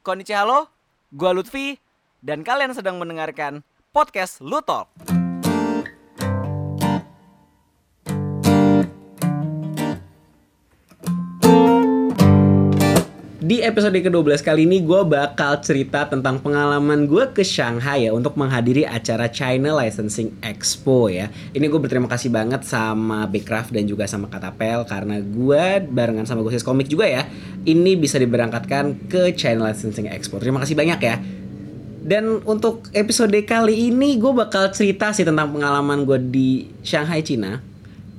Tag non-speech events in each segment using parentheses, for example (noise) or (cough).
Konnichiwa halo, gua Lutfi dan kalian sedang mendengarkan podcast Lutalk. Di episode ke-12 kali ini gue bakal cerita tentang pengalaman gue ke Shanghai ya untuk menghadiri acara China Licensing Expo ya. Ini gue berterima kasih banget sama Backcraft dan juga sama Katapel karena gue barengan sama Gosis Komik juga ya. Ini bisa diberangkatkan ke China Licensing Expo. Terima kasih banyak ya. Dan untuk episode kali ini gue bakal cerita sih tentang pengalaman gue di Shanghai, Cina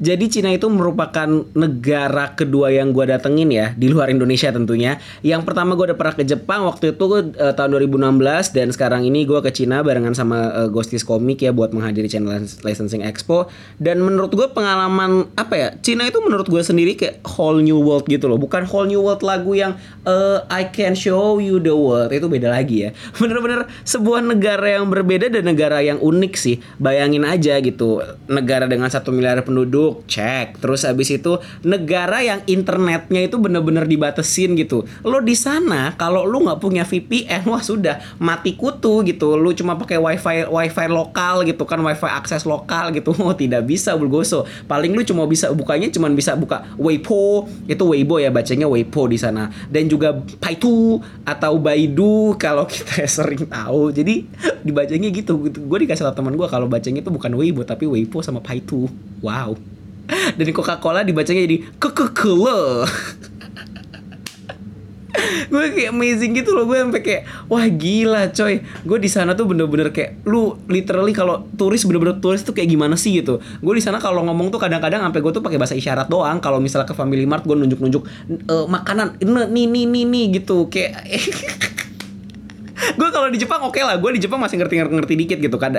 jadi Cina itu merupakan negara kedua yang gue datengin ya di luar Indonesia tentunya. Yang pertama gue udah pernah ke Jepang waktu itu uh, tahun 2016 dan sekarang ini gue ke Cina barengan sama uh, Ghostis Comic ya buat menghadiri China Licensing Expo. Dan menurut gue pengalaman apa ya Cina itu menurut gue sendiri kayak whole new world gitu loh. Bukan whole new world lagu yang uh, I can show you the world itu beda lagi ya. (laughs) Bener-bener sebuah negara yang berbeda dan negara yang unik sih. Bayangin aja gitu negara dengan satu miliar penduduk cek terus habis itu negara yang internetnya itu bener-bener dibatesin gitu. Lo di sana kalau lu nggak punya VPN wah sudah mati kutu gitu. Lu cuma pakai wifi wifi lokal gitu kan wifi akses lokal gitu. (laughs) Oh tidak bisa bulgoso. Paling lu cuma bisa bukanya cuma bisa buka Weibo. Itu Weibo ya bacanya Weibo di sana. Dan juga Paitu atau Baidu kalau (laughs) kita sering tahu. Jadi dibacanya gitu. Gue dikasih tau teman gue kalau bacanya itu bukan Weibo tapi Weibo sama Paitu wow dan Coca-Cola dibacanya jadi Coca-Cola. Gue kayak amazing gitu loh gue sampai kayak wah gila coy. Gue di sana tuh bener-bener kayak lu literally kalau turis bener-bener turis tuh kayak gimana sih gitu. Gue di sana kalau ngomong tuh kadang-kadang sampai gue tuh pakai bahasa isyarat doang. Kalau misalnya ke Family Mart gue nunjuk-nunjuk e, makanan nih nih nih nih gitu. Kayak (laughs) gue kalau di Jepang oke okay lah gue di Jepang masih ngerti ngerti dikit gitu kan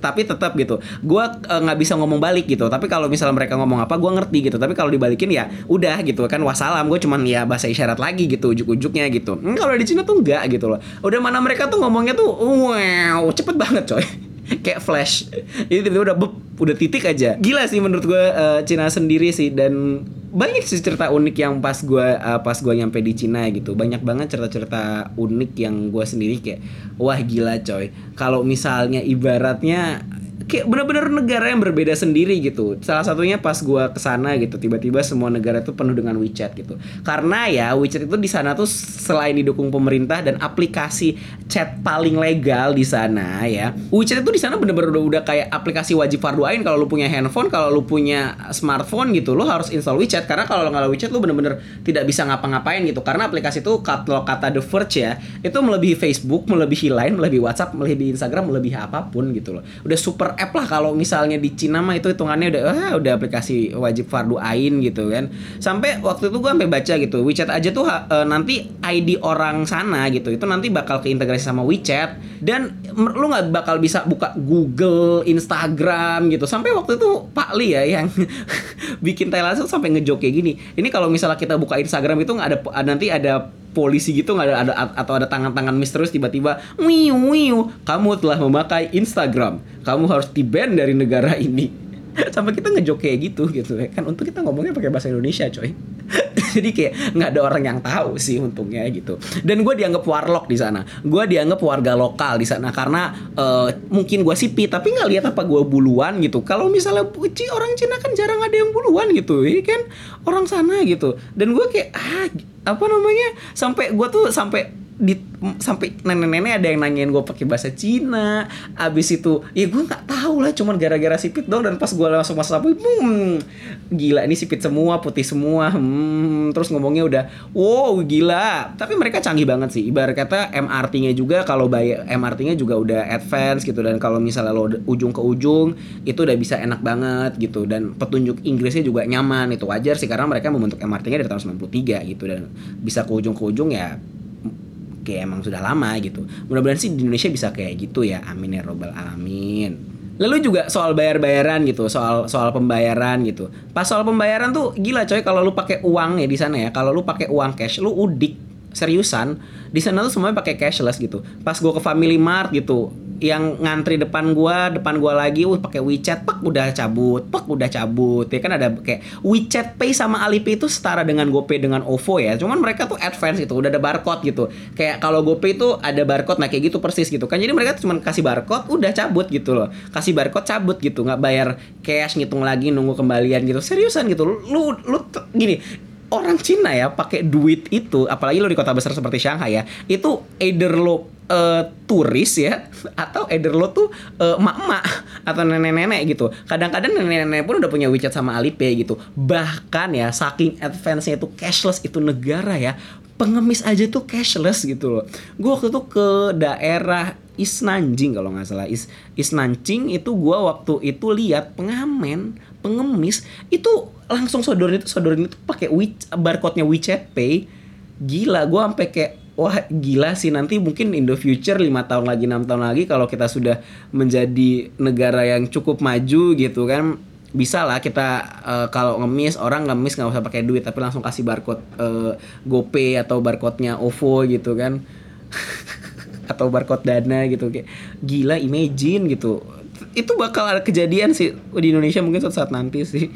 tapi tetap gitu. Gue uh, nggak bisa ngomong balik gitu. Tapi kalau misalnya mereka ngomong apa gue ngerti gitu. Tapi kalau dibalikin ya udah gitu kan wassalam. Gue cuman ya bahasa isyarat lagi gitu ujuk-ujuknya gitu. Hmm, kalau di Cina tuh enggak gitu loh. Udah mana mereka tuh ngomongnya tuh wow cepet banget coy. (laughs) Kayak flash. Ini tiba-tiba udah bup, udah titik aja. Gila sih menurut gue uh, Cina sendiri sih. Dan banyak sih cerita unik yang pas gue uh, pas gue nyampe di Cina gitu. Banyak banget cerita-cerita unik yang gue sendiri kayak wah gila coy. Kalau misalnya ibaratnya kayak bener-bener negara yang berbeda sendiri gitu. Salah satunya pas gua ke sana gitu, tiba-tiba semua negara itu penuh dengan WeChat gitu. Karena ya WeChat itu di sana tuh selain didukung pemerintah dan aplikasi chat paling legal di sana ya. WeChat itu di sana bener-bener udah, udah kayak aplikasi wajib fardu kalau lu punya handphone, kalau lu punya smartphone gitu, lu harus install WeChat karena kalau nggak WeChat lu bener-bener tidak bisa ngapa-ngapain gitu. Karena aplikasi itu kalau kata The Verge ya, itu melebihi Facebook, melebihi Line, melebihi WhatsApp, melebihi Instagram, melebihi apa pun gitu loh. Udah super app lah kalau misalnya di Cina mah itu hitungannya udah ah, udah aplikasi wajib fardu ain gitu kan. Sampai waktu itu gue sampai baca gitu, WeChat aja tuh uh, nanti ID orang sana gitu. Itu nanti bakal keintegrasi sama WeChat dan lu nggak bakal bisa buka Google, Instagram gitu. Sampai waktu itu Pak Li ya yang (laughs) bikin Thailand sampai ngejok kayak gini. Ini kalau misalnya kita buka Instagram itu nggak ada nanti ada polisi gitu nggak ada, ada atau ada tangan-tangan misterius tiba-tiba wiu wiu kamu telah memakai Instagram. Kamu harus di ban dari negara ini. (laughs) Sampai kita ngejok kayak gitu gitu ya. Kan untuk kita ngomongnya pakai bahasa Indonesia coy jadi kayak nggak ada orang yang tahu sih untungnya gitu. Dan gue dianggap warlock di sana. Gue dianggap warga lokal di sana karena uh, mungkin gue sipit tapi nggak lihat apa gue buluan gitu. Kalau misalnya Ci orang Cina kan jarang ada yang buluan gitu. Ya kan? Orang sana gitu. Dan gue kayak ah apa namanya? Sampai gue tuh sampai di sampai nenek-nenek ada yang nanyain gue pakai bahasa Cina abis itu ya gue nggak tahu lah cuman gara-gara sipit dong dan pas gue langsung masuk sapu hmm, gila ini sipit semua putih semua hmm, terus ngomongnya udah wow gila. Tapi mereka canggih banget sih ibarat kata MRT-nya juga kalau bayar MRT-nya juga udah advance gitu dan kalau misalnya lo ujung ke ujung itu udah bisa enak banget gitu dan petunjuk Inggrisnya juga nyaman itu wajar sih karena mereka membentuk MRT-nya dari tahun 93 gitu dan bisa ke ujung ke ujung ya kayak emang sudah lama gitu mudah-mudahan sih di Indonesia bisa kayak gitu ya amin ya robbal alamin Lalu juga soal bayar-bayaran gitu, soal soal pembayaran gitu. Pas soal pembayaran tuh gila coy kalau lu pakai uang ya di sana ya. Kalau lu pakai uang cash, lu udik seriusan. Di sana tuh semuanya pakai cashless gitu. Pas gue ke Family Mart gitu, yang ngantri depan gua, depan gua lagi, uh pakai WeChat, pak udah cabut, pak udah cabut. Ya kan ada kayak WeChat Pay sama Alipay itu setara dengan GoPay dengan OVO ya. Cuman mereka tuh advance gitu, udah ada barcode gitu. Kayak kalau GoPay itu ada barcode nah kayak gitu persis gitu kan. Jadi mereka cuma kasih barcode udah cabut gitu loh. Kasih barcode cabut gitu, nggak bayar cash ngitung lagi nunggu kembalian gitu. Seriusan gitu. Lu lu gini, orang Cina ya pakai duit itu apalagi lo di kota besar seperti Shanghai ya itu either lo eh, turis ya atau either lo tuh eh, emak-emak atau nenek-nenek gitu. Kadang-kadang nenek-nenek pun udah punya WeChat sama Alipay gitu. Bahkan ya saking advance-nya itu cashless itu negara ya pengemis aja tuh cashless gitu loh. Gue waktu itu ke daerah Isnanjing kalau nggak salah. Is Isnanjing itu gue waktu itu lihat pengamen pengemis itu langsung sodorin itu sodorin itu pakai barcode-nya WeChat Pay. Gila gue sampai kayak wah gila sih nanti mungkin in the future lima tahun lagi enam tahun lagi kalau kita sudah menjadi negara yang cukup maju gitu kan bisa lah kita eh, kalau ngemis orang ngemis nggak usah pakai duit tapi langsung kasih barcode eh, GoPay atau barcode-nya OVO gitu kan. (laughs) Atau barcode dana gitu kayak gila imagine gitu. Itu bakal ada kejadian sih di Indonesia mungkin suatu saat nanti sih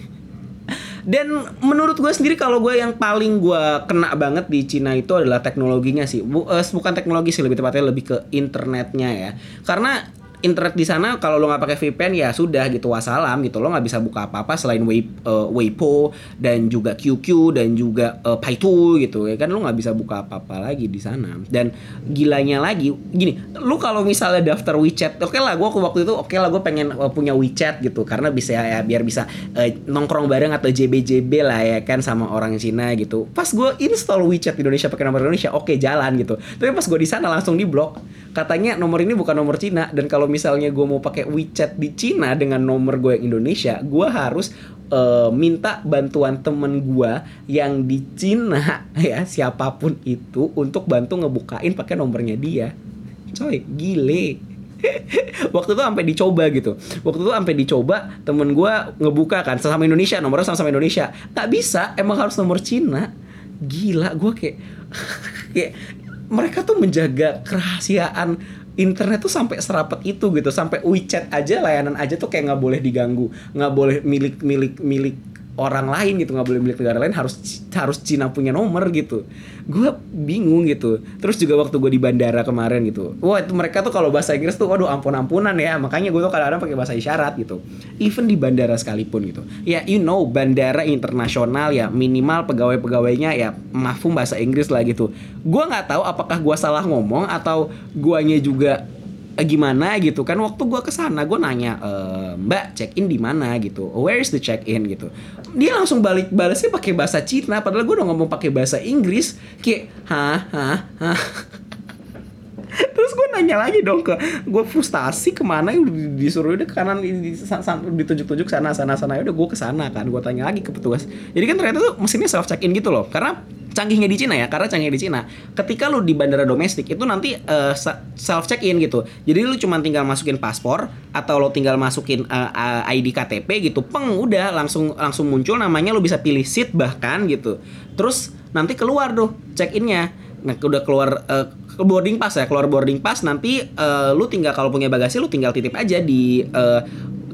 dan menurut gue sendiri kalau gue yang paling gue kena banget di Cina itu adalah teknologinya sih. Eh, bukan teknologi sih lebih tepatnya lebih ke internetnya ya. Karena internet di sana kalau lo nggak pakai VPN ya sudah gitu wassalam gitu. Lo nggak bisa buka apa apa selain Wei, eh, Weibo dan juga QQ dan juga eh, Paitu gitu ya kan? Lo nggak bisa buka apa apa lagi di sana. Dan gilanya lagi gini lo kalau misalnya daftar WeChat oke lah gue waktu itu oke lah gue pengen eh, punya WeChat gitu karena bisa ya biar bisa eh, nongkrong bareng atau JB-JB lah ya kan sama orang Cina gitu. Pas gue install WeChat di Indonesia pakai nomor Indonesia oke jalan gitu. Tapi pas gue di sana langsung di blok katanya nomor ini bukan nomor Cina. Dan kalau misalnya gue mau pakai WeChat di Cina dengan nomor gue yang Indonesia gue harus eh, minta bantuan temen gue yang di Cina (laughs) ya siapa pun itu untuk bantu ngebukain pakai nomornya dia. Coy gile. (laughs) Waktu itu sampai dicoba gitu. Waktu itu sampai dicoba temen gue ngebuka kan sama Indonesia nomornya sama sama Indonesia. Tak bisa emang harus nomor Cina. Gila gue kayak (laughs) kayak mereka tuh menjaga kerahasiaan internet tuh sampai serapat itu gitu. Sampai WeChat aja layanan aja tuh kayak nggak boleh diganggu. Nggak boleh milik milik milik orang lain gitu nggak boleh milik negara lain harus harus Cina punya nomor gitu. Gue bingung gitu. Terus juga waktu gue di bandara kemarin gitu wah itu mereka tuh kalau bahasa Inggris tuh waduh ampun ampunan ya. Makanya gue tuh kadang-kadang pakai bahasa isyarat gitu. Even di bandara sekalipun gitu. Ya you know bandara internasional ya minimal pegawai pegawainya ya mafhum bahasa Inggris lah gitu. Gue nggak tahu apakah gue salah ngomong atau guanya juga eh, gimana? gitu kan. Waktu gua ke sana gue nanya "Eh, mbak check in di mana? gitu. Where is the check in gitu. Dia langsung balik balasnya pakai bahasa Cina padahal gue udah ngomong pakai bahasa Inggris. Kayak hah? Hah? Hah? (laughs) Terus gue nanya lagi dong ke gue frustasi ke mana udah disuruh udah ke kanan ditunjuk-tunjuk sana sana sana. Ya udah gue ke sana kan gue tanya lagi ke petugas. Jadi kan ternyata tuh mesinnya self check in gitu loh. Karena canggihnya di Cina ya karena canggihnya di Cina. Ketika lu di bandara domestik itu nanti eh, self check in gitu. Jadi lu cuma tinggal masukin paspor atau lo tinggal masukin eh, eh, ID KTP gitu peng udah langsung langsung muncul namanya lu bisa pilih seat bahkan gitu. Terus nanti keluar tuh check innya nah udah keluar ke boarding pass ya keluar boarding pass nanti eh, lu tinggal kalau punya bagasi lu tinggal titip aja di eh,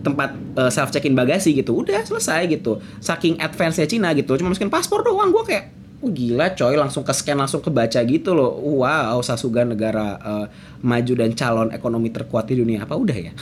tempat self check in bagasi gitu. Udah selesai gitu. Saking advance nya Cina gitu cuma masukin paspor doang. Gue kayak Oh gila coy langsung ke scan langsung kebaca gitu loh Wow Sasuga negara eh, maju dan calon ekonomi terkuat di dunia Apa udah ya?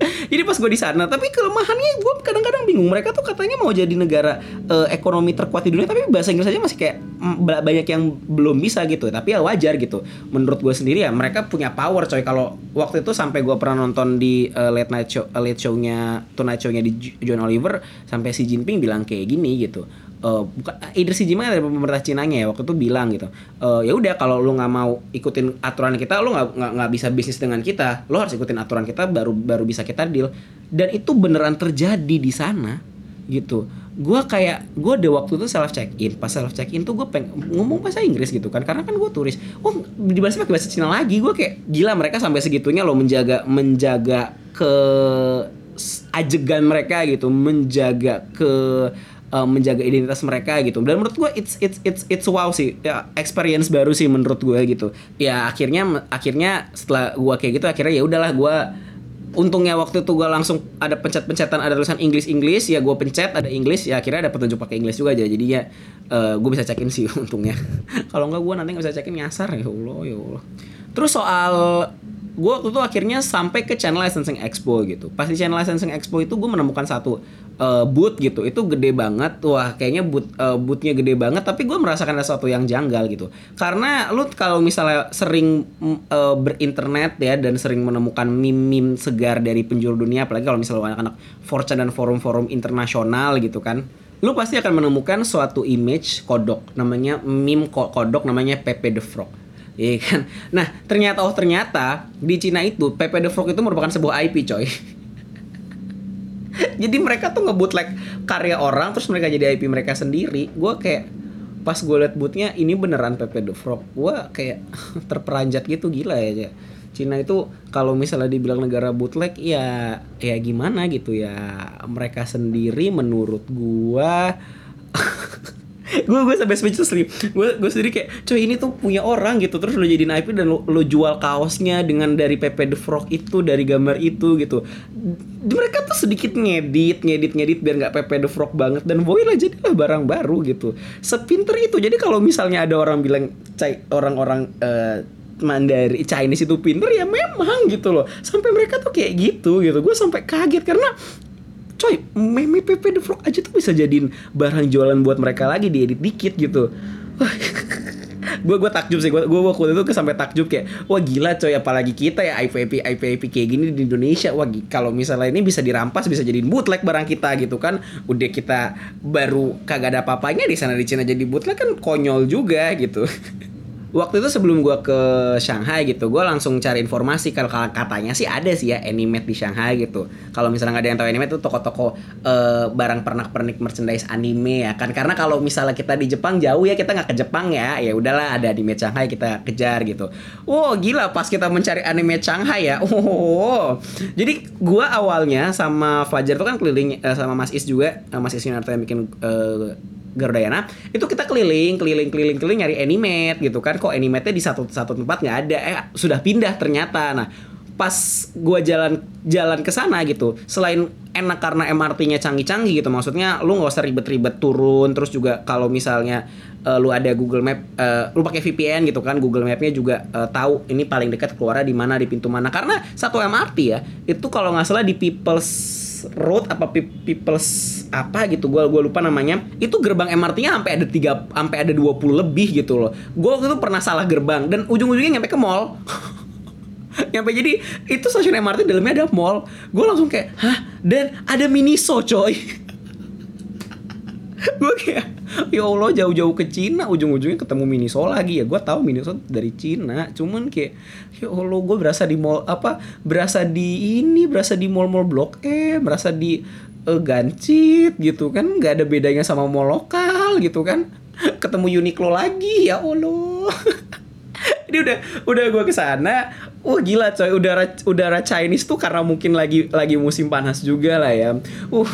(laughs) Jadi pas gue di sana, tapi kelemahannya gue kadang-kadang bingung. Mereka tuh katanya mau jadi negara eh, ekonomi terkuat di dunia, tapi bahasa Inggris aja masih kayak mm, ba- banyak yang belum bisa gitu. Tapi ya wajar gitu. Menurut gue sendiri ya, mereka punya power coy. Kalau waktu itu sampai gue pernah nonton di eh, late night show, eh, late show-nya, tonight show-nya di John Oliver, sampai si Jinping bilang kayak gini gitu. Eh, bukan either si Jinping dari pemerintah Cinanya ya waktu itu bilang gitu Eh, ya udah kalau lu nggak mau ikutin aturan kita lu nggak nggak bisa bisnis dengan kita. Lu harus ikutin aturan kita baru baru bisa kita deal. Dan itu beneran terjadi di sana gitu. Gua kayak gua ada waktu itu self check in pas self check in tuh gue peng ngomong bahasa Inggris gitu kan karena kan gue turis. Oh dibalasnya pakai bahasa Cina lagi gue kayak gila mereka sampai segitunya loh menjaga menjaga ke ajegan mereka gitu menjaga ke uh, menjaga identitas mereka gitu. Dan menurut gue it's it's it's it's wow sih. Ya, experience baru sih menurut gue gitu. Ya akhirnya akhirnya setelah gue kayak gitu akhirnya ya udahlah gue untungnya waktu itu gue langsung ada pencet-pencetan ada tulisan Inggris Inggris ya gue pencet ada Inggris ya akhirnya ada petunjuk pakai Inggris juga aja. Jadi ya uh, gue bisa cekin sih (laughs) untungnya. Kalau nggak gue nanti nggak bisa cekin nyasar. Ya Allah ya Allah. Terus soal gue waktu itu akhirnya sampai ke Channel Licensing Expo gitu. Pas di Channel Licensing Expo itu gue menemukan satu uh, booth gitu. Itu gede banget. Wah, kayaknya booth uh, boothnya gede banget. Tapi gue merasakan ada sesuatu yang janggal gitu. Karena lu kalau misalnya sering uh, berinternet ya dan sering menemukan meme-meme segar dari penjuru dunia, apalagi kalau misalnya anak-anak fortune dan forum-forum internasional gitu kan lu pasti akan menemukan suatu image kodok namanya meme kodok namanya Pepe the Frog Iya kan? Nah, ternyata oh ternyata di Cina itu Pepe the Frog itu merupakan sebuah IP, coy. (laughs) jadi mereka tuh like karya orang terus mereka jadi IP mereka sendiri. Gue kayak pas gue liat bootnya ini beneran Pepe the Frog. Gue kayak (laughs) terperanjat gitu gila ya. Cina itu kalau misalnya dibilang negara bootleg ya ya gimana gitu ya mereka sendiri menurut gua gue gue sampai speechless nih gue gue sendiri kayak coy ini tuh punya orang gitu. Terus lo jadiin IP dan lo, lo jual kaosnya dengan dari Pepe the Frog itu dari gambar itu gitu. Mereka tuh sedikit ngedit ngedit ngedit biar nggak Pepe the Frog banget dan voila jadilah barang baru gitu. Sepinter itu. Jadi kalau misalnya ada orang bilang orang-orang uh, Mandari Chinese itu pinter ya memang gitu loh. Sampai mereka tuh kayak gitu gitu. Gue sampai kaget karena coy meme Pepe the Frog aja tuh bisa jadiin barang jualan buat mereka lagi diedit dikit gitu. Gue (laughs) gue takjub sih gue gue waktu itu sampai takjub kayak wah gila coy apalagi kita ya IPP IPP kayak gini di Indonesia. Wah kalau misalnya ini bisa dirampas bisa jadiin bootleg barang kita gitu kan. Udah kita baru kagak ada apa-apanya di sana di Cina jadi bootleg kan konyol juga gitu (laughs) waktu itu sebelum gue ke Shanghai gitu gue langsung cari informasi. Kalau katanya sih ada sih ya animate di Shanghai gitu. Kalau misalnya nggak ada yang tahu animate itu toko-toko uh, barang pernak-pernik merchandise anime ya kan. Karena kalau misalnya kita di Jepang jauh ya kita nggak ke Jepang ya. Ya udahlah ada anime Shanghai kita kejar gitu. Wow gila pas kita mencari anime Shanghai ya. (laughs) Oh jadi gue awalnya sama Fajar tuh kan keliling uh, sama Mas Is juga uh, Mas Is Yunarto yang bikin uh, Gardayana itu kita keliling keliling keliling keliling nyari animate gitu kan. Kok animate di satu satu tempat nggak ada? Eh sudah pindah ternyata. Nah pas gua jalan jalan ke sana gitu selain enak karena MRT-nya canggih-canggih gitu maksudnya lu nggak usah ribet-ribet turun terus juga kalau misalnya uh, lu ada Google Map uh, lu pakai VPN gitu kan Google Map-nya juga uh, tahu ini paling dekat keluarnya di mana di pintu mana. Karena satu MRT ya itu kalau nggak salah di People's Road apa People's apa gitu gue gue lupa namanya. Itu gerbang MRT-nya sampai ada tiga sampai ada 20 lebih gitu loh. Gue waktu itu pernah salah gerbang dan ujung-ujungnya nyampe ke mall. (laughs) Nyampe jadi itu stasiun MRT dalamnya ada mall. Gue langsung kayak hah? Dan ada Miniso coy (laughs) gue kayak ya Allah jauh-jauh ke Cina. Ujung-ujungnya ketemu Miniso lagi. Ya gue tahu Miniso dari Cina. Cuman kayak ya Allah gue berasa di mall apa berasa di ini berasa di mall-mall blok E berasa di uh, Gancit gitu kan. Nggak ada bedanya sama mall lokal gitu kan. (laughs) Ketemu Uniqlo lagi ya Allah. (laughs) Ini udah udah gue ke sana Wah gila coy udara udara Chinese tuh karena mungkin lagi lagi musim panas juga lah ya. Uh,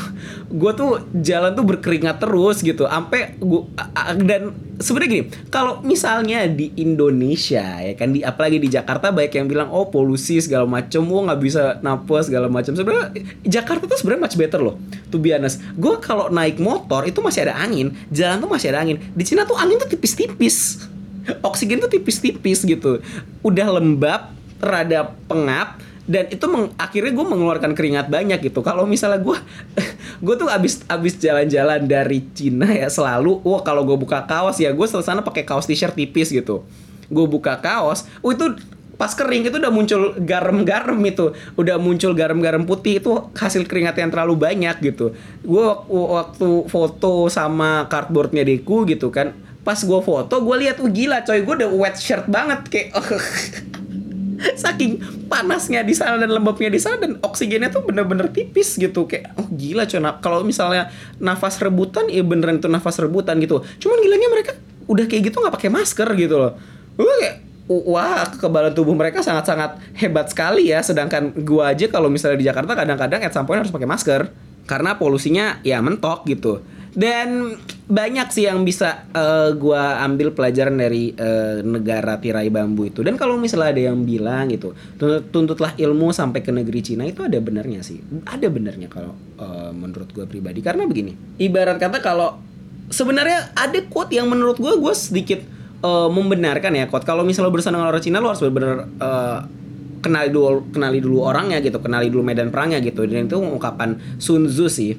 gue tuh jalan tuh berkeringat terus gitu. Ampe gua dan sebenarnya gini, kalau misalnya di Indonesia ya kan di apalagi di Jakarta banyak yang bilang oh polusi segala macem, wah nggak bisa napas segala macam. Sebenarnya Jakarta tuh sebenarnya much better loh. To be honest, gue kalau naik motor itu masih ada angin, jalan tuh masih ada angin. Di Cina tuh angin tuh tipis-tipis oksigen tuh tipis-tipis gitu udah lembab rada pengap dan itu meng, akhirnya gue mengeluarkan keringat banyak gitu. Kalau misalnya gue (laughs) gue tuh abis abis jalan-jalan dari Cina ya selalu wah kalau gue buka kaos ya gue sana pakai kaos t-shirt tipis gitu. Gue buka kaos oh itu pas kering itu udah muncul garam-garam itu. Udah muncul garam-garam putih itu hasil keringat yang terlalu banyak gitu. Gue waktu foto sama cardboardnya Deku gitu kan pas gue foto gue lihat oh gila coy gue udah wet shirt banget kayak (laughs) (laughs) saking panasnya di sana dan lembabnya di sana dan oksigennya tuh bener-bener tipis gitu. Kayak oh gila cuy nah, kalau misalnya nafas rebutan ya beneran itu nafas rebutan gitu. Cuman gilanya mereka udah kayak gitu nggak pakai masker gitu loh. Gue kayak wah kekebalan tubuh mereka sangat-sangat hebat sekali ya. Sedangkan gue aja kalau misalnya di Jakarta kadang-kadang at some point harus pakai masker. Karena polusinya ya mentok gitu Dan banyak sih yang bisa eh, gua ambil pelajaran dari eh, negara tirai bambu itu. Dan kalau misalnya ada yang bilang gitu, "Tuntut- tuntutlah ilmu sampai ke negeri Cina itu ada benernya sih. Ada benernya kalau eh, menurut gua pribadi. Karena begini, ibarat kata kalau sebenarnya ada quote yang menurut gua gua sedikit eh, membenarkan ya quote. Kalau misalnya berurusan dengan orang Cina lo harus benar-benar eh, kenali dulu kenali dulu orangnya gitu, kenali dulu medan perangnya gitu. Dan itu ungkapan Sun Tzu sih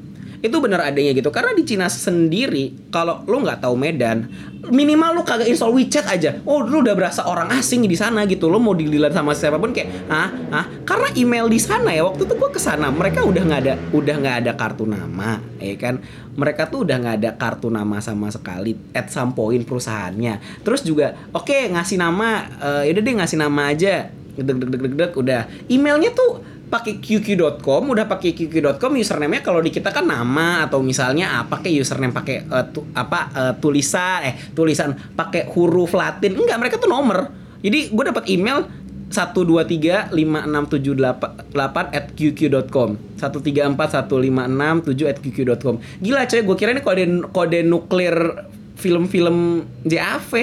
itu benar adanya gitu. Karena di Cina sendiri kalau lu nggak tahu Medan minimal lu kagak install WeChat aja. Oh lu udah berasa orang asing di sana gitu. Lu mau dilihat sama siapa pun kayak ah ah karena email di sana ya waktu itu gua ke sana mereka udah nggak ada udah nggak ada kartu nama ya kan? Mereka tuh udah nggak ada kartu nama sama sekali at some point perusahaannya. Terus juga oke ngasih nama eh yaudah deh ngasih nama aja. Deg deg deg deg deg udah. Emailnya tuh pakai qq.com udah pakai qq.com username-nya kalau di kita kan nama atau misalnya apa kayak username pakai eh, tu- apa eh, tulisan eh tulisan pakai huruf Latin enggak mereka tuh nomor. Jadi gue dapat email 123 5678 at qq.com 134 at qq.com gila coy gue kira ini kode kode nuklir film-film JAV (laughs)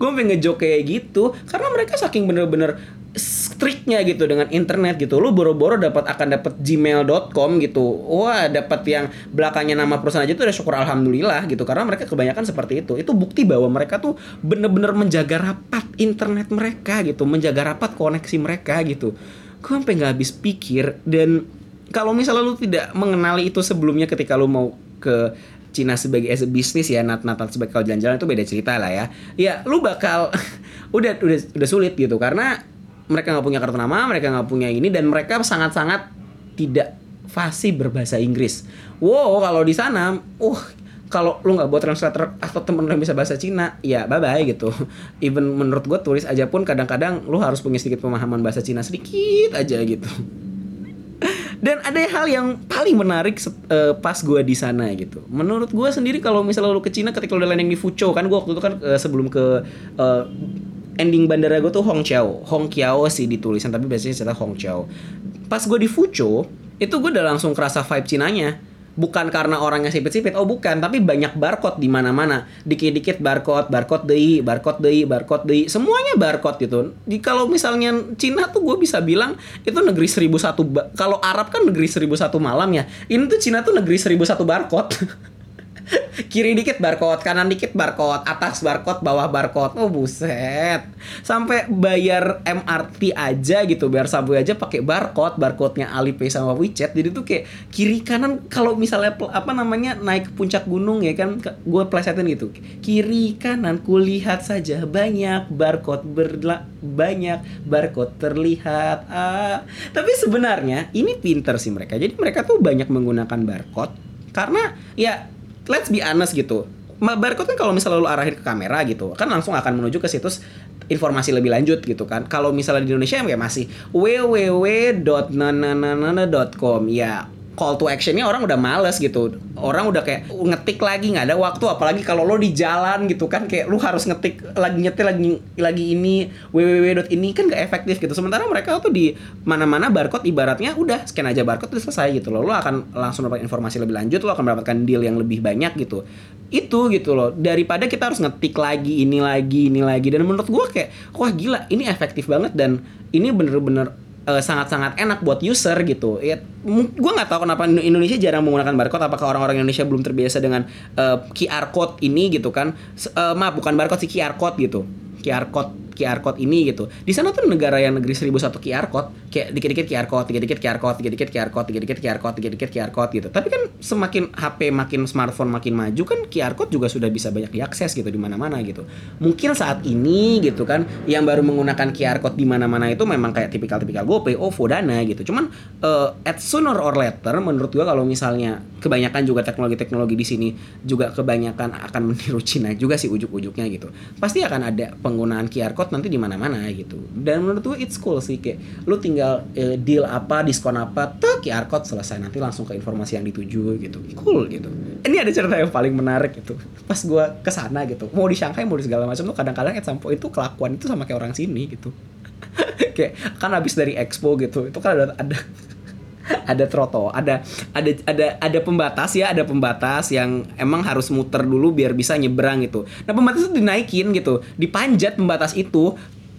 gue pengen ngejok kayak gitu karena mereka saking bener-bener strictnya gitu dengan internet gitu. Lu boro-boro dapat akan dapat gmail.com gitu. Wah dapat yang belakangnya nama perusahaan aja tuh udah syukur alhamdulillah gitu. Karena mereka kebanyakan seperti itu. Itu bukti bahwa mereka tuh bener-bener menjaga rapat internet mereka gitu. Menjaga rapat koneksi mereka gitu. Gue sampai nggak habis pikir. Dan kalau misalnya lu tidak mengenali itu sebelumnya ketika lu mau ke Cina sebagai as a business ya nat natal sebagai kalau jalan-jalan itu beda cerita lah ya. Ya lu bakal (laughs) udah udah udah sulit gitu. Karena mereka nggak punya kartu nama mereka nggak punya ini dan mereka sangat-sangat tidak fasih berbahasa Inggris. Wow kalau di sana uh kalau lu nggak buat translator atau temen lu yang bisa bahasa Cina ya bye bye gitu. (laughs) Even menurut gue tulis aja pun kadang-kadang lu harus punya sedikit pemahaman bahasa Cina sedikit aja gitu. (laughs) Dan ada hal yang paling menarik eh, pas gue di sana gitu. Menurut gue sendiri kalau misalnya lu ke Cina ketika lu udah landing di Fuzhou kan gue waktu itu kan eh, sebelum ke eh, ending bandara gue tuh Hongqiao, Hongqiao sih ditulisan tapi biasanya cerita Hongqiao. Pas gue di Fuzhou itu gue udah langsung kerasa vibe Cinanya. Bukan karena orangnya sipit-sipit, oh bukan, tapi banyak barcode di mana-mana. Dikit-dikit barcode, barcode deui, barcode deui, barcode deui, semuanya barcode gitu. Di kalau misalnya Cina tuh gue bisa bilang itu negeri 1001 ba- kalau Arab kan negeri 1001 malam ya. Ini tuh Cina tuh negeri 1001 barcode. (laughs) (laughs) Kiri dikit barcode, kanan dikit barcode, atas barcode, bawah barcode. Oh buset. Sampai bayar MRT aja gitu, bayar subway aja pakai barcode, barcode-nya Alipay sama WeChat. Jadi tuh kayak kiri kanan kalau misalnya apa namanya naik ke puncak gunung ya kan gue plesetin gitu. Kiri kanan kulihat saja banyak barcode berla banyak barcode terlihat. Ah, tapi sebenarnya ini pinter sih mereka. Jadi mereka tuh banyak menggunakan barcode karena ya let's be honest gitu. Barcode kan kalau misalnya lu arahin ke kamera gitu, kan langsung akan menuju ke situs informasi lebih lanjut gitu kan. Kalau misalnya di Indonesia ya masih www.nananana.com ya call to actionnya orang udah males gitu. Orang udah kayak ngetik lagi nggak ada waktu. Apalagi kalau lo di jalan gitu kan kayak lu harus ngetik lagi nyetir lagi lagi ini www. ini kan gak efektif gitu. Sementara mereka tuh di mana-mana barcode ibaratnya udah scan aja barcode udah selesai gitu loh. Lo akan langsung dapat informasi lebih lanjut lo akan mendapatkan deal yang lebih banyak gitu. Itu gitu loh. Daripada kita harus ngetik lagi ini lagi ini lagi. Dan menurut gua kayak wah gila ini efektif banget dan ini bener-bener eh, sangat-sangat enak buat user gitu. Ya, gue nggak tahu kenapa Indonesia jarang menggunakan barcode. Apakah orang-orang Indonesia belum terbiasa dengan eh, QR code ini gitu kan? Eh, maaf, bukan barcode sih QR code gitu. QR code QR code ini gitu. Di sana tuh negara yang negeri 1001 QR code, kayak dikit-dikit QR code, dikit-dikit QR code, dikit-dikit QR code, dikit-dikit QR code, dikit-dikit QR code gitu. Tapi kan semakin HP makin smartphone makin maju kan QR code juga sudah bisa banyak diakses gitu di mana-mana gitu. Mungkin saat ini gitu kan yang baru menggunakan QR code di mana-mana itu memang kayak tipikal-tipikal GoPay, OVO, Dana gitu. Cuman eh, at sooner or later menurut gua kalau misalnya kebanyakan juga teknologi-teknologi di sini juga kebanyakan akan meniru Cina juga sih ujuk-ujuknya gitu. Pasti akan ada penggunaan QR code nanti di mana-mana gitu. Dan menurut gua it's cool sih kayak lu tinggal eh, deal apa, diskon apa, tuh QR code selesai nanti langsung ke informasi yang dituju gitu. Cool gitu. Ini ada cerita yang paling menarik gitu. Pas gua ke sana gitu, mau di Shanghai mau di segala macam tuh kadang-kadang at some itu kelakuan itu sama kayak orang sini gitu. (laughs) kayak kan habis dari expo gitu, itu kan ada ada ada troto, ada ada ada ada pembatas ya, ada pembatas yang emang harus muter dulu biar bisa nyebrang gitu. Nah pembatas itu dinaikin gitu, dipanjat pembatas itu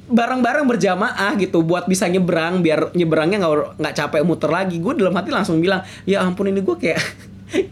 bareng-bareng berjamaah gitu buat bisa nyebrang biar nyebrangnya nggak nggak capek muter lagi. Gue dalam hati langsung bilang ya ampun ini gue kayak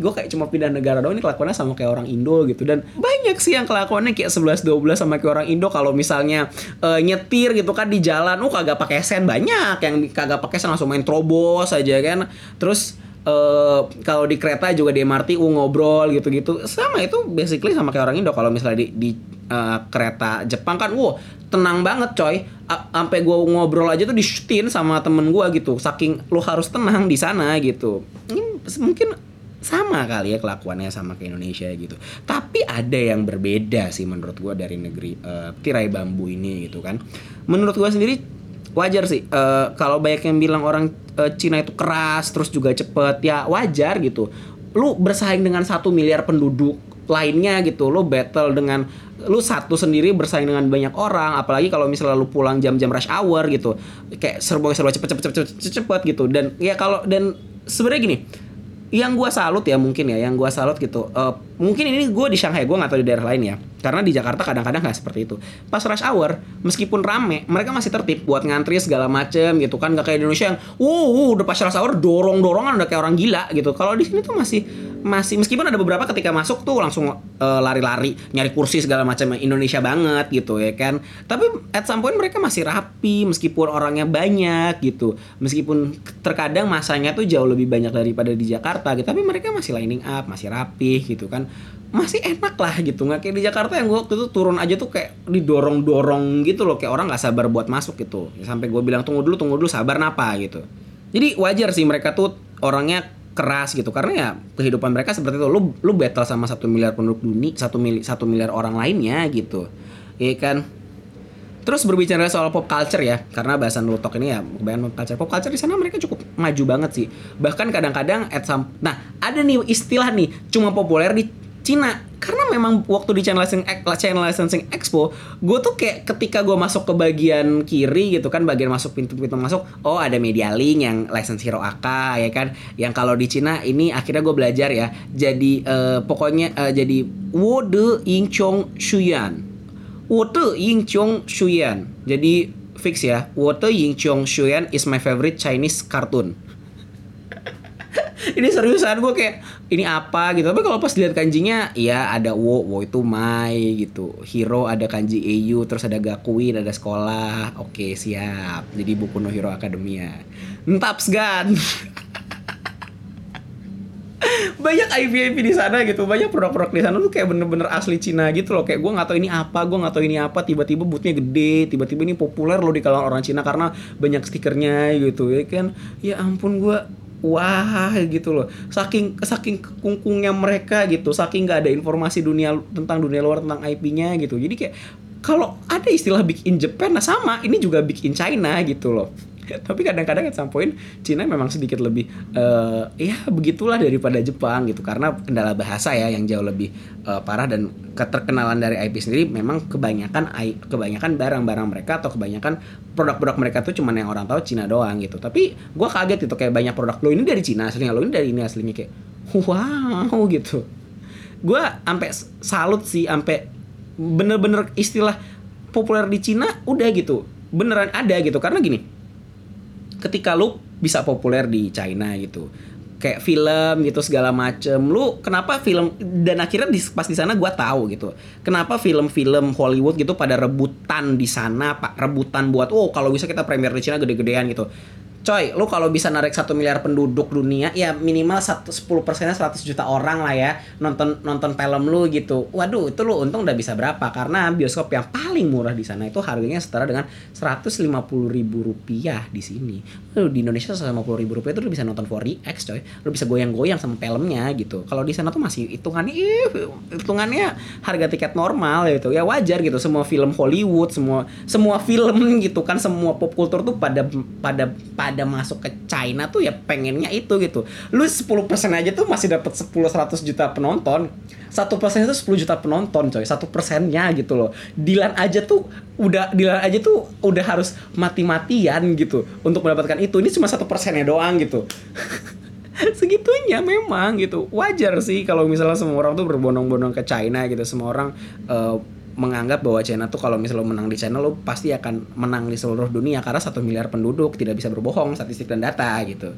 gue kayak cuma pindah negara doang ini kelakuannya sama kayak orang Indo gitu. Dan banyak sih yang kelakuannya kayak 11 12 sama kayak orang Indo. Kalau misalnya eh, nyetir gitu kan di jalan oh kagak pakai sen. Banyak yang kagak pakai sen langsung main terobos aja kan. Terus eh kalau di kereta juga di MRT uh, ngobrol gitu-gitu. Sama itu basically sama kayak orang Indo. Kalau misalnya di, di eh, kereta Jepang kan wow tenang banget coy. Sampai gue ngobrol aja tuh disutin sama temen gue gitu. Saking lu harus tenang di sana gitu. Mungkin sama kali ya kelakuannya sama ke Indonesia gitu. Tapi ada yang berbeda sih menurut gua dari negeri eh, tirai bambu ini gitu kan. Menurut gua sendiri wajar sih eh, kalau banyak yang bilang orang eh, Cina itu keras terus juga cepet ya wajar gitu. Lu bersaing dengan satu miliar penduduk lainnya gitu lu battle dengan lu satu sendiri bersaing dengan banyak orang apalagi kalau misalnya lu pulang jam-jam rush hour gitu kayak serba-serba cepet cepet cepet cepet cepet gitu dan ya kalau dan sebenarnya gini yang gua salut ya mungkin ya yang gua salut gitu Eh, mungkin ini gue di Shanghai gue nggak tahu di daerah lain ya. Karena di Jakarta kadang-kadang nggak seperti itu. Pas rush hour meskipun rame mereka masih tertib buat ngantri segala macem gitu kan. Nggak kayak di Indonesia yang wow wow, udah pas rush hour dorong dorongan udah kayak orang gila gitu. Kalau di sini tuh masih masih meskipun ada beberapa ketika masuk tuh langsung eh, lari-lari nyari kursi segala macam Indonesia banget gitu ya kan. Tapi at some point mereka masih rapi meskipun orangnya banyak gitu. Meskipun terkadang masanya tuh jauh lebih banyak daripada di Jakarta gitu. Tapi mereka masih lining up masih rapih gitu kan. Masih enak lah gitu. Nggak kayak di Jakarta yang gue waktu itu turun aja tuh kayak didorong dorong gitu loh. Kayak orang nggak sabar buat masuk gitu. Sampai gue bilang tunggu dulu tunggu dulu sabar napa? gitu. Jadi wajar sih mereka tuh orangnya keras gitu karena ya kehidupan mereka seperti itu lu lu battle sama satu miliar penduduk dunia satu mili satu miliar orang lainnya gitu iya kan Terus berbicara soal pop culture ya, karena bahasan Lutok ini ya kebanyakan pop culture. Pop culture di sana mereka cukup maju banget sih. Bahkan kadang-kadang at some Nah, ada nih istilah nih cuma populer di Cina. Karena memang waktu di channel licensing channel licensing expo gue tuh kayak ketika gue masuk ke bagian kiri gitu kan bagian masuk pintu-pintu masuk oh ada media link yang license hero AK ya kan? Yang kalau di Cina ini akhirnya gue belajar ya. Jadi uh, pokoknya uh, jadi wode ying chong shuyan wode ying chong shuyan jadi fix ya. Wode ying chong shuyan is my favorite Chinese cartoon. (laughs) ini seriusan gue kayak ini apa? gitu. Tapi kalau pas lihat kanjinya ya ada wo wo itu mai gitu. Hero ada kanji EU terus ada gakuin ada sekolah. Oke siap. Jadi buku no hero academia. Entaps gan. (laughs) Banyak IP IP di sana gitu. Banyak produk-produk di sana tuh kayak bener-bener asli Cina gitu loh. Kayak gue nggak tahu ini apa gue nggak tahu ini apa. Tiba-tiba bootnya gede tiba-tiba ini populer loh di kalangan orang Cina karena banyak stikernya gitu ya kan. Ya ampun gue wah gitu loh. Saking saking kungkungnya mereka gitu saking nggak ada informasi dunia tentang dunia luar tentang IP-nya gitu. Jadi kayak kalau ada istilah big in Japan nah sama ini juga big in China gitu loh tapi kadang-kadang at some point Cina memang sedikit lebih eh, ya begitulah daripada Jepang gitu. Karena kendala bahasa ya yang jauh lebih eh, parah dan keterkenalan dari IP sendiri memang kebanyakan kebanyakan barang-barang mereka atau kebanyakan produk-produk mereka tuh cuman yang orang tahu Cina doang gitu. Tapi gua kaget gitu kayak banyak produk lo ini dari Cina aslinya lo ini dari ini aslinya kayak wow (laughs) gitu. Gua sampai salut sih sampai bener-bener istilah populer di Cina udah gitu. Beneran ada gitu. Karena gini ketika lu bisa populer di China gitu. Kayak film gitu segala macem. Lu kenapa film dan akhirnya di, pas di sana gua tahu gitu. Kenapa film-film Hollywood gitu pada rebutan di sana pak? Rebutan buat oh kalau bisa kita premier di Cina gede-gedean gitu coy lu kalau bisa narik satu miliar penduduk dunia ya minimal satu sepuluh persennya 100 juta orang lah ya nonton nonton film lu gitu. Waduh itu lu untung udah bisa berapa? Karena bioskop yang paling murah di sana itu harganya setara dengan 150 ribu rupiah di sini. Lu di Indonesia 150 ribu rupiah itu lu bisa nonton 4DX coy. Lu bisa goyang-goyang sama filmnya gitu. Kalau di sana tuh masih hitungannya hitungannya harga tiket normal gitu. Ya wajar gitu semua film Hollywood semua semua film gitu kan semua pop culture tuh pada pada pada ada masuk ke China tuh ya pengennya itu gitu. Lu 10% aja tuh masih dapat 10 100 juta penonton. Satu persen itu 10 juta penonton coy. Satu persennya gitu loh. Dilan aja tuh udah Dilan aja tuh udah harus mati-matian gitu untuk mendapatkan itu. Ini cuma satu persennya doang gitu. (laughs) segitunya memang gitu wajar sih kalau misalnya semua orang tuh berbondong-bondong ke China gitu semua orang uh, menganggap bahwa China tuh kalau misalnya lo menang di China lo pasti akan menang di seluruh dunia karena satu miliar penduduk tidak bisa berbohong statistik dan data gitu.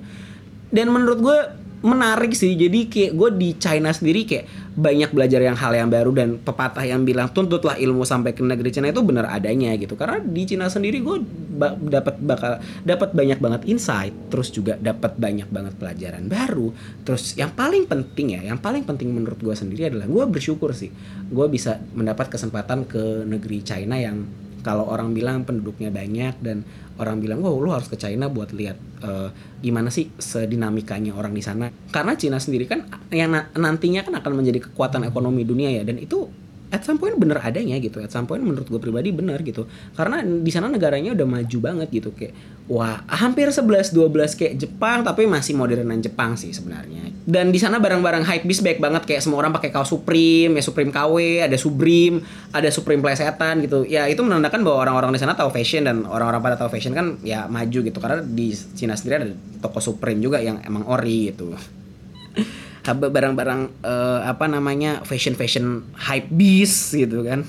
Dan menurut gue menarik sih jadi kayak gue di China sendiri kayak banyak belajar yang hal yang baru dan pepatah yang bilang tuntutlah ilmu sampai ke negeri Cina itu benar adanya gitu. Karena di Cina sendiri gue ba dapat bakal dapat banyak banget insight terus juga dapat banyak banget pelajaran baru. Terus yang paling penting ya yang paling penting menurut gue sendiri adalah gue bersyukur sih gue bisa mendapat kesempatan ke negeri China yang kalau orang bilang penduduknya banyak dan orang bilang wow lu harus ke China buat lihat uh, gimana sih sedinamikanya orang di sana. Karena Cina sendiri kan yang na nantinya kan akan menjadi kekuatan ekonomi dunia ya dan itu at some point bener adanya gitu. At some point menurut gue pribadi bener gitu. Karena di sana negaranya udah maju banget gitu kayak wah hampir 11 12 kayak Jepang tapi masih modernan Jepang sih sebenarnya. Dan di sana barang-barang hype beast baik banget kayak semua orang pakai kaos Supreme ya Supreme KW ada Supreme ada Supreme plesetan gitu. Ya itu menandakan bahwa orang-orang di sana tahu fashion dan orang-orang pada tahu fashion kan ya maju gitu. Karena di Cina sendiri ada toko Supreme juga yang emang ori gitu (laughs) barang-barang uh, apa namanya fashion fashion hype beast gitu kan.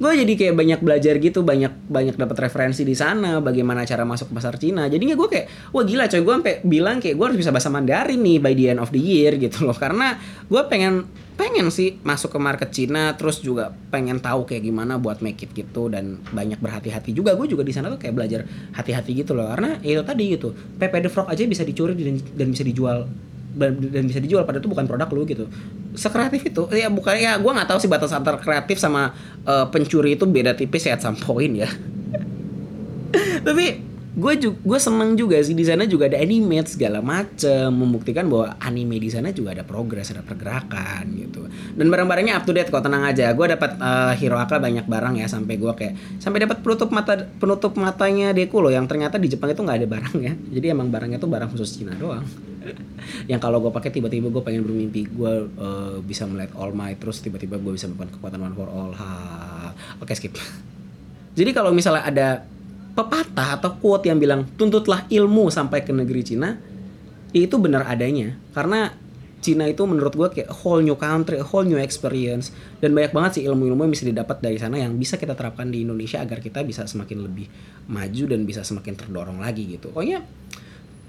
Gue jadi kayak banyak belajar gitu banyak banyak dapat referensi di sana bagaimana cara masuk ke pasar Cina. Jadinya gue kayak wah gila coy gue sampai bilang kayak gue harus bisa bahasa Mandarin nih by the end of the year gitu loh. Karena gue pengen pengen sih masuk ke market Cina terus juga pengen tahu kayak gimana buat make it gitu dan banyak berhati-hati juga. Gue juga di sana tuh kayak belajar hati-hati gitu loh. Karena ya itu tadi gitu Pepe the Frog aja bisa dicuri dan bisa dijual dan bisa dijual pada itu bukan produk lu gitu. Sekreatif itu ya bukan ya gue nggak tahu sih batas antar kreatif sama uh, pencuri itu beda tipis ya at some point ya. (laughs) Tapi gue juga gue seneng juga sih di sana juga ada anime segala macem membuktikan bahwa anime di sana juga ada progres ada pergerakan gitu. Dan barang-barangnya up to date kok tenang aja. Gue dapat uh, Hiroaka banyak barang ya sampai gue kayak sampai dapat penutup mata penutup matanya Deku loh yang ternyata di Jepang itu nggak ada barangnya jadi emang barangnya tuh barang khusus Cina doang. (laughs) Yang kalau gue pakai tiba-tiba gue pengen bermimpi gue uh, bisa melihat All Might terus tiba-tiba gue bisa melakukan kekuatan One for All. Ha. Oke skip. (laughs) Jadi kalau misalnya ada pepatah atau quote yang bilang tuntutlah ilmu sampai ke negeri Cina itu benar adanya karena Cina itu menurut gue kayak whole new country, whole new experience dan banyak banget sih ilmu-ilmu yang bisa didapat dari sana yang bisa kita terapkan di Indonesia agar kita bisa semakin lebih maju dan bisa semakin terdorong lagi gitu. Pokoknya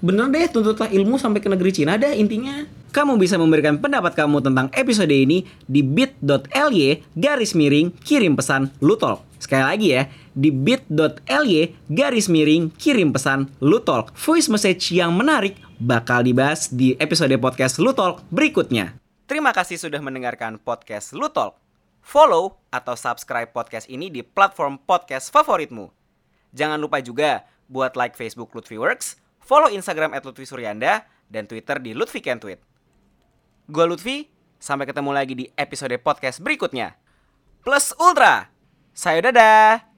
bener deh tuntutlah ilmu sampai ke negeri Cina deh intinya. Kamu bisa memberikan pendapat kamu tentang episode ini di bit.ly garis miring kirim pesan Lutol. Sekali lagi ya, di bit.ly garis miring kirim pesan Lutalk. Voice message yang menarik bakal dibahas di episode podcast Lutalk berikutnya. Terima kasih sudah mendengarkan podcast Lutalk. Follow atau subscribe podcast ini di platform podcast favoritmu. Jangan lupa juga buat like Facebook Lutfi Works, follow Instagram at Lutfi Suryanda, dan Twitter di Lutfi Can Tweet. Gue Lutfi, sampai ketemu lagi di episode podcast berikutnya. Plus Ultra! Saya dadah!